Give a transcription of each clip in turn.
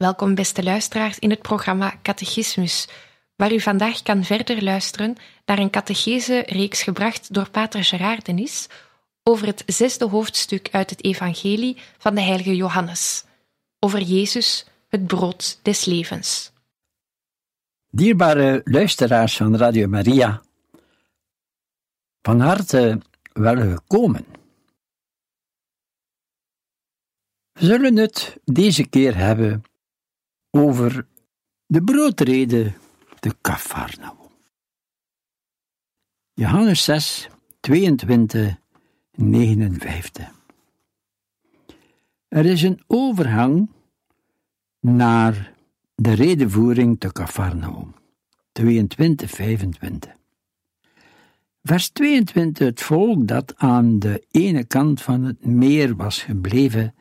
Welkom, beste luisteraars, in het programma Catechismus, waar u vandaag kan verder luisteren naar een catechese-reeks gebracht door Pater Gerard Denis over het zesde hoofdstuk uit het Evangelie van de heilige Johannes, over Jezus, het brood des levens. Dierbare luisteraars van Radio Maria, van harte welgekomen. We zullen het deze keer hebben over de broodrede te Cafarnaum. Johannes 6, 22, 59. Er is een overgang naar de redevoering te Cafarnaum. 22, 25. Vers 22, het volk dat aan de ene kant van het meer was gebleven,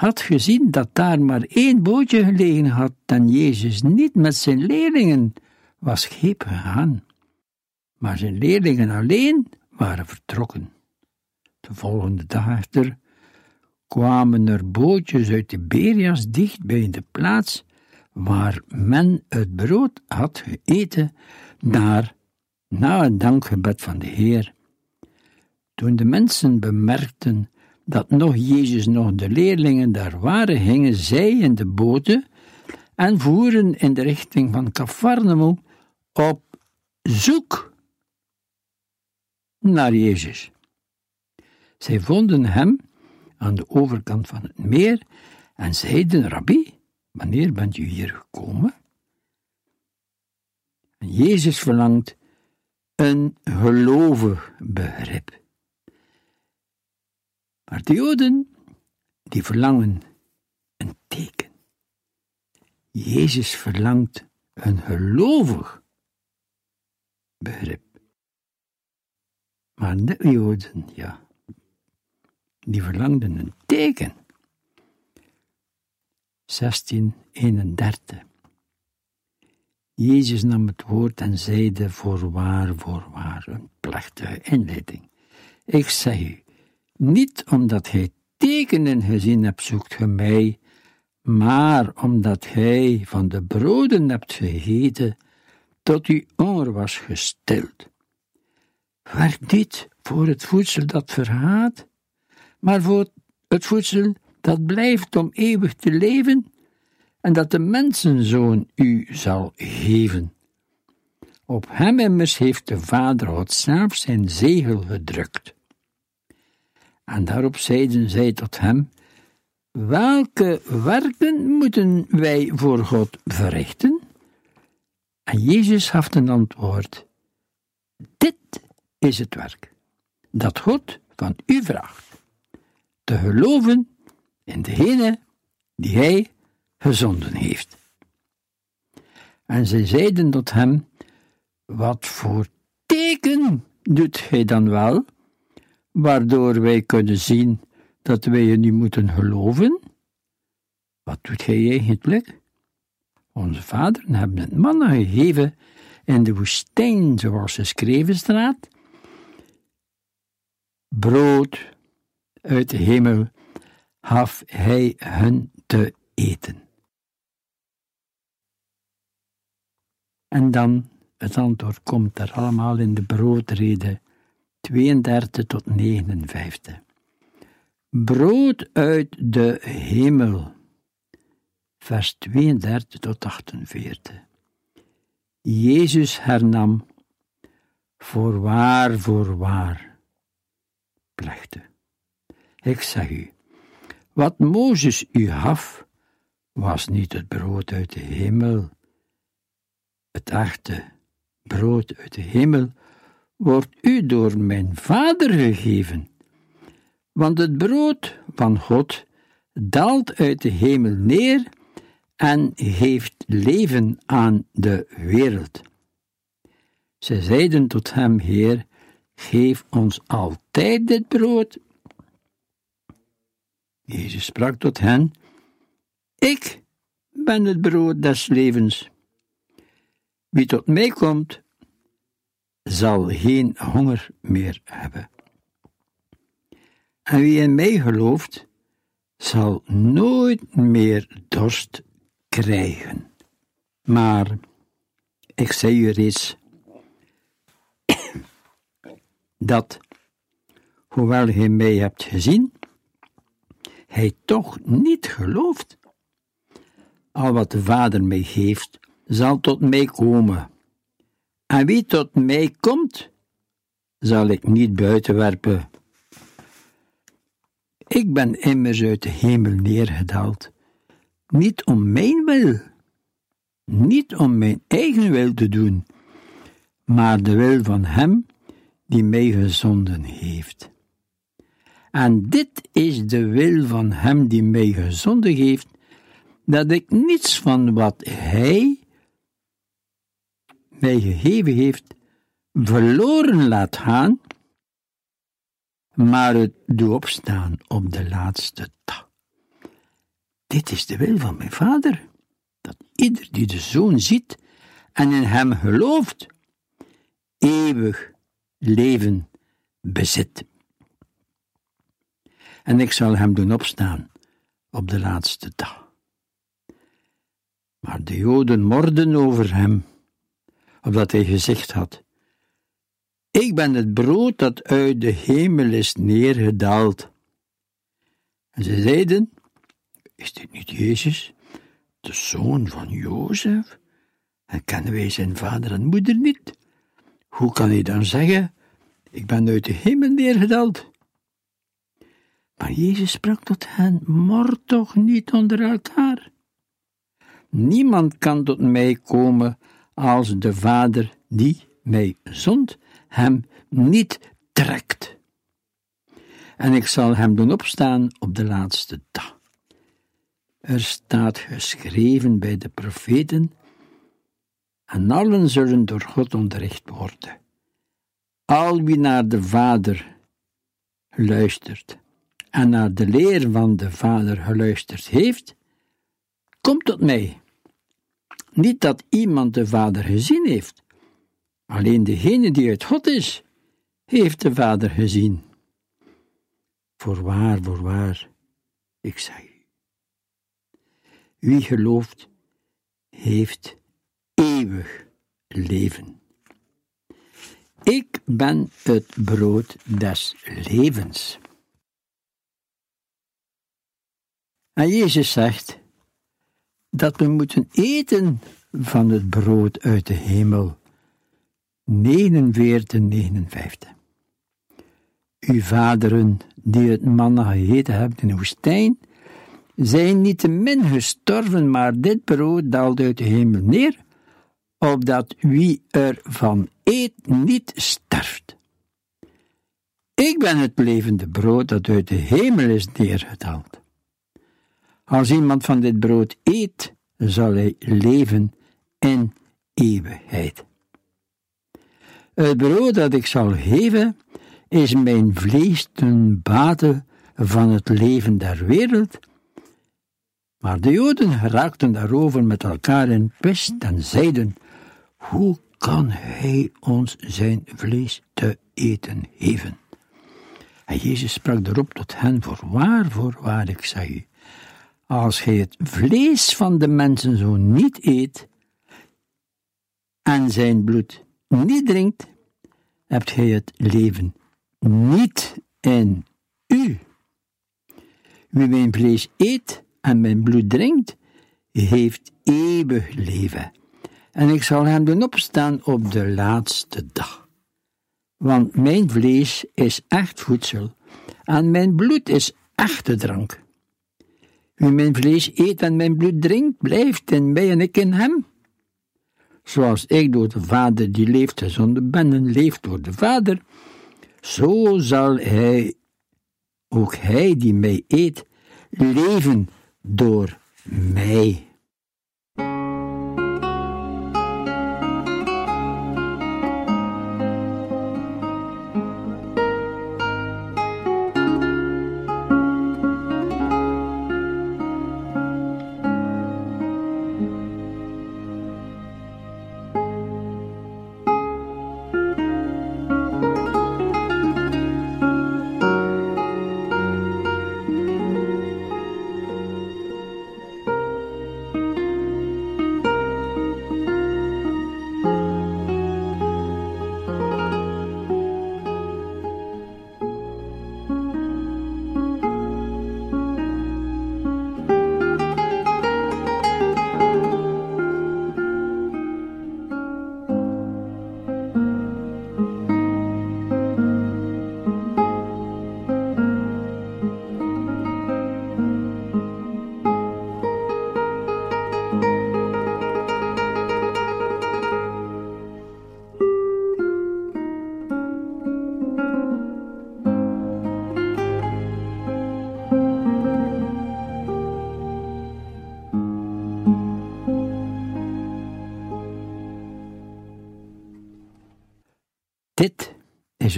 had gezien dat daar maar één bootje gelegen had en Jezus niet met zijn leerlingen was scheep gegaan. Maar zijn leerlingen alleen waren vertrokken. De volgende dag echter kwamen er bootjes uit Tiberias dicht bij de plaats waar men het brood had gegeten, daar na het dankgebed van de Heer. Toen de mensen bemerkten dat nog Jezus nog de leerlingen daar waren, gingen zij in de boten en voeren in de richting van Cafarnaum op zoek naar Jezus. Zij vonden hem aan de overkant van het meer en zeiden: Rabbi, wanneer bent u hier gekomen? En Jezus verlangt een gelovig begrip. Maar de Joden, die verlangen een teken. Jezus verlangt een gelovig begrip. Maar de Joden, ja, die verlangden een teken. 1631. Jezus nam het woord en zeide voorwaar, voorwaar, een plechtige inleiding. Ik zeg u, niet omdat gij tekenen gezien hebt, zoekt ge mij, maar omdat gij van de broden hebt gegeten, tot uw honger was gestild. Werk niet voor het voedsel dat vergaat, maar voor het voedsel dat blijft om eeuwig te leven en dat de mensenzoon u zal geven. Op hem immers heeft de Vader God zelf zijn zegel gedrukt. En daarop zeiden zij tot hem: Welke werken moeten wij voor God verrichten? En Jezus gaf een antwoord: Dit is het werk dat God van u vraagt: te geloven in degene die Hij gezonden heeft. En zij zeiden tot hem: Wat voor teken doet gij dan wel? Waardoor wij kunnen zien dat wij je niet moeten geloven? Wat doet gij eigenlijk? Onze vaderen hebben het mannen gegeven in de woestijn, zoals geschreven staat. Brood uit de hemel gaf hij hun te eten. En dan, het antwoord komt er allemaal in de broodrede 32 tot 59. Brood uit de hemel. vers 32 tot 48. Jezus hernam, voorwaar, voorwaar, plechtte. Ik zeg u, wat Mozes u gaf, was niet het brood uit de hemel. Het echte brood uit de hemel wordt u door mijn Vader gegeven. Want het brood van God daalt uit de hemel neer en geeft leven aan de wereld. Ze zeiden tot hem, Heer, geef ons altijd dit brood. Jezus sprak tot hen, Ik ben het brood des levens. Wie tot mij komt, zal geen honger meer hebben. En wie in mij gelooft, zal nooit meer dorst krijgen. Maar ik zei u reeds dat, hoewel gij mij hebt gezien, hij toch niet gelooft. Al wat de Vader mij geeft, zal tot mij komen. En wie tot mij komt, zal ik niet buiten werpen. Ik ben immers uit de hemel neergedaald, niet om mijn wil, niet om mijn eigen wil te doen, maar de wil van Hem die mij gezonden heeft. En dit is de wil van Hem die mij gezonden heeft, dat ik niets van wat Hij mij gegeven heeft, verloren laat gaan, maar het doe opstaan op de laatste dag. Dit is de wil van mijn vader, dat ieder die de zoon ziet en in hem gelooft, eeuwig leven bezit. En ik zal hem doen opstaan op de laatste dag. Maar de Joden morden over hem, omdat hij gezegd had: Ik ben het brood dat uit de hemel is neergedaald. En ze zeiden: Is dit niet Jezus, de zoon van Jozef? En kennen wij zijn vader en moeder niet? Hoe kan hij dan zeggen: Ik ben uit de hemel neergedaald? Maar Jezus sprak tot hen: Mord toch niet onder elkaar. Niemand kan tot mij komen als de Vader die mij zond hem niet trekt. En ik zal hem doen opstaan op de laatste dag. Er staat geschreven bij de profeten, en allen zullen door God onderricht worden. Al wie naar de Vader luistert en naar de leer van de Vader geluisterd heeft, komt tot mij. Niet dat iemand de Vader gezien heeft, alleen degene die uit God is, heeft de Vader gezien. Voorwaar, voorwaar, ik zeg u. Wie gelooft, heeft eeuwig leven. Ik ben het brood des levens. En Jezus zegt dat we moeten eten van het brood uit de hemel. 49, 59. Uw vaderen die het manna gegeten hebben in de woestijn, zijn niet te min gestorven, maar dit brood daalt uit de hemel neer, opdat wie ervan eet niet sterft. Ik ben het levende brood dat uit de hemel is neergedaald. Als iemand van dit brood eet, zal hij leven in eeuwigheid. Het brood dat ik zal geven, is mijn vlees ten bate van het leven der wereld. Maar de Joden raakten daarover met elkaar in pest en zeiden: Hoe kan hij ons zijn vlees te eten geven? En Jezus sprak erop tot hen: Voorwaar, voorwaar, ik zeg u, als gij het vlees van de mensen zo niet eet en zijn bloed niet drinkt, hebt gij het leven niet in u. Wie mijn vlees eet en mijn bloed drinkt, heeft eeuwig leven, en ik zal hem doen opstaan op de laatste dag. Want mijn vlees is echt voedsel, en mijn bloed is echte drank. Wie mijn vlees eet en mijn bloed drinkt, blijft in mij en ik in hem. Zoals ik door de Vader die leeft gezonden ben en leeft door de Vader, zo zal hij, ook hij die mij eet, leven door mij.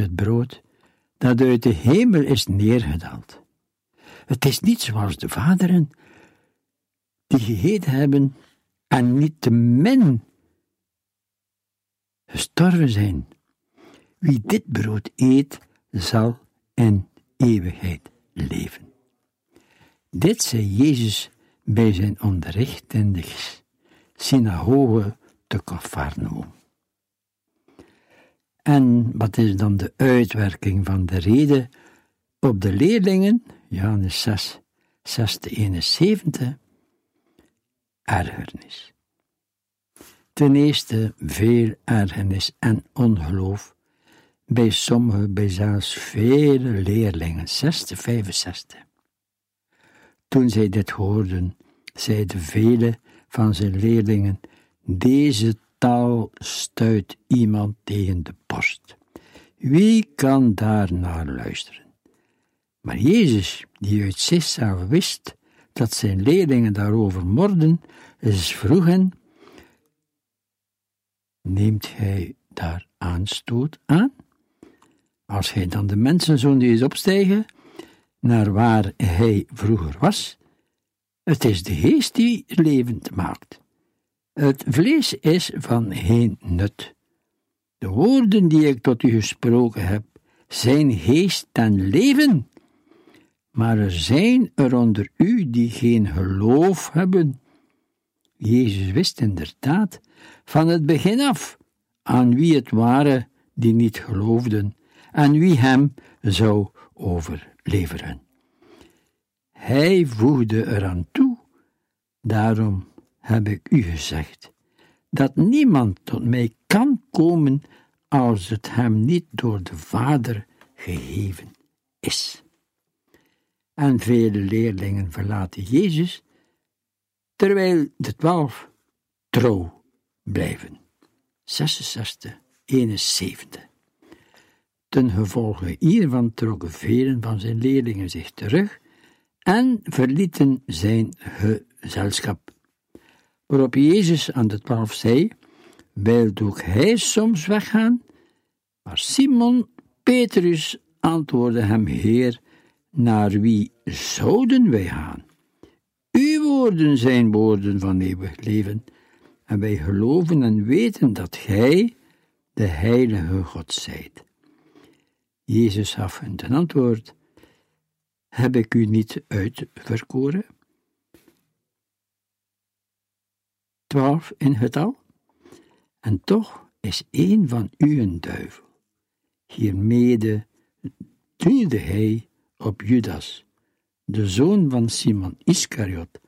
Het brood dat uit de hemel is neergedaald. Het is niet zoals de vaderen die gegeten hebben en niet te min gestorven zijn. Wie dit brood eet, zal in eeuwigheid leven. Dit zei Jezus bij zijn onderricht in de synagoge te Cafarnaum. En wat is dan de uitwerking van de reden op de leerlingen? Johannes 6, 6 71. Ergernis. Ten eerste veel ergernis en ongeloof bij sommige, bij zelfs vele leerlingen, 6 65. Toen zij dit hoorden, zeiden vele van zijn leerlingen: Deze taal stuit iemand tegen de borst. Wie kan daar naar luisteren? Maar Jezus, die uit zichzelf wist dat zijn leerlingen daarover morden, is vroeg hen, neemt hij daar aanstoot aan? Als hij dan de mensenzoon die is opstijgen, naar waar hij vroeger was, het is de geest die levend maakt. Het vlees is van geen nut. De woorden die ik tot u gesproken heb, zijn geest en leven. Maar er zijn er onder u die geen geloof hebben. Jezus wist inderdaad van het begin af aan wie het waren die niet geloofden en wie hem zou overleveren. Hij voegde eraan toe, daarom heb ik u gezegd, dat niemand tot mij kan komen als het hem niet door de Vader gegeven is. En vele leerlingen verlaten Jezus, terwijl de twaalf trouw blijven. 66, 71. Ten gevolge hiervan trokken velen van zijn leerlingen zich terug en verlieten zijn gezelschap waarop Jezus aan de twaalf zei, wilde ook hij soms weggaan? Maar Simon Petrus antwoordde hem, Heer, naar wie zouden wij gaan? Uw woorden zijn woorden van eeuwig leven, en wij geloven en weten dat Gij de Heilige God zijt. Jezus gaf hun ten antwoord, heb ik u niet uitverkoren? Twaalf in getal, en toch is één van u een duivel. Hiermede duwde hij op Judas, de zoon van Simon Iscariot,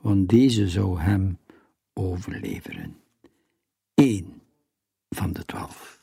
want deze zou hem overleveren. Eén van de twaalf.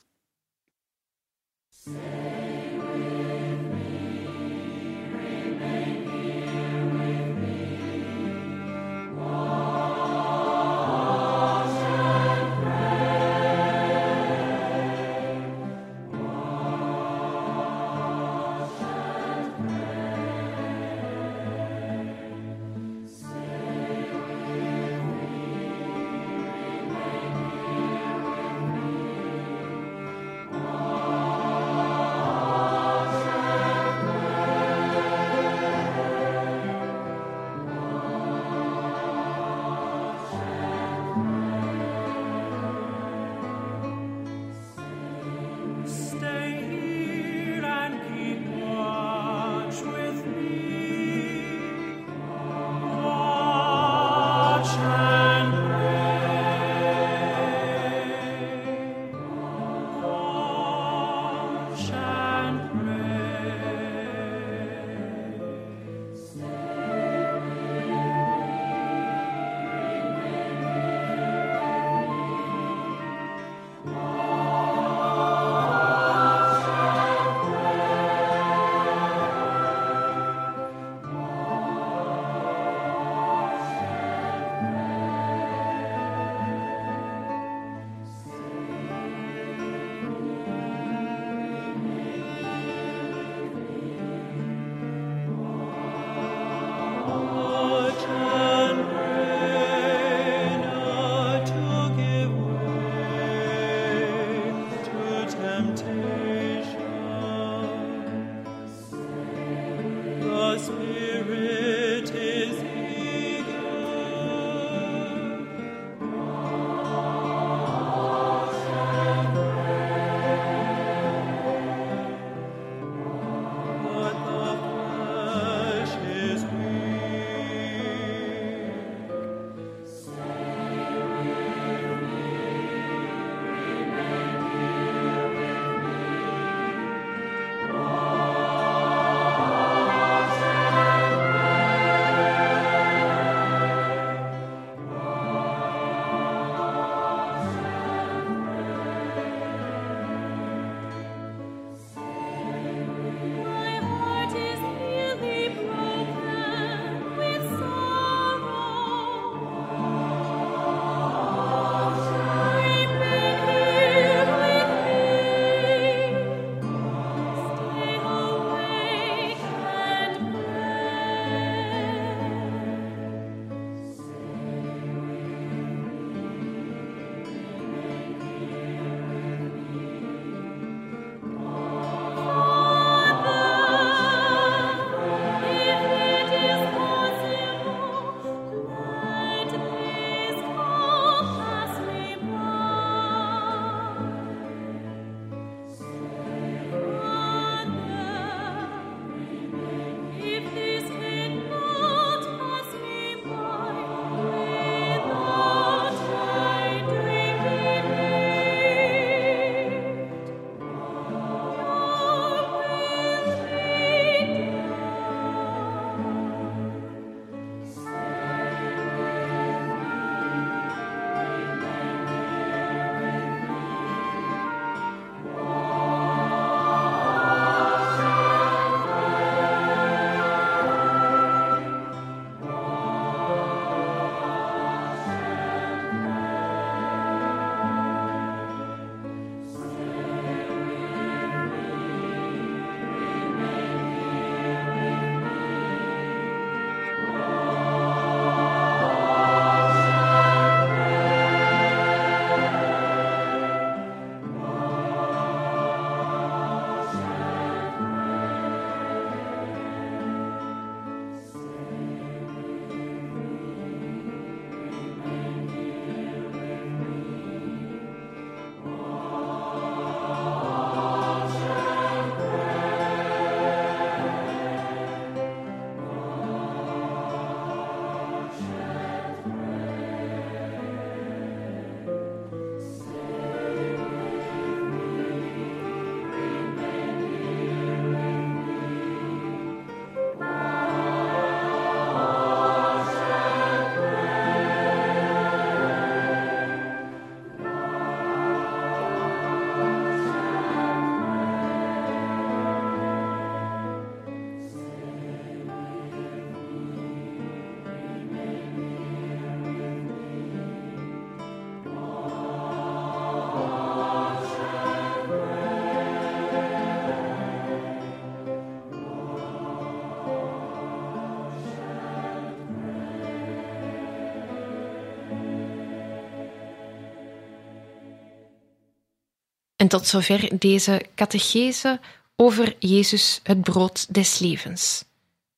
En tot zover deze catechese over Jezus, het brood des levens.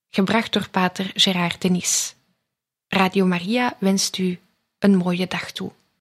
Gebracht door pater Gerard Denis. Radio Maria wenst u een mooie dag toe.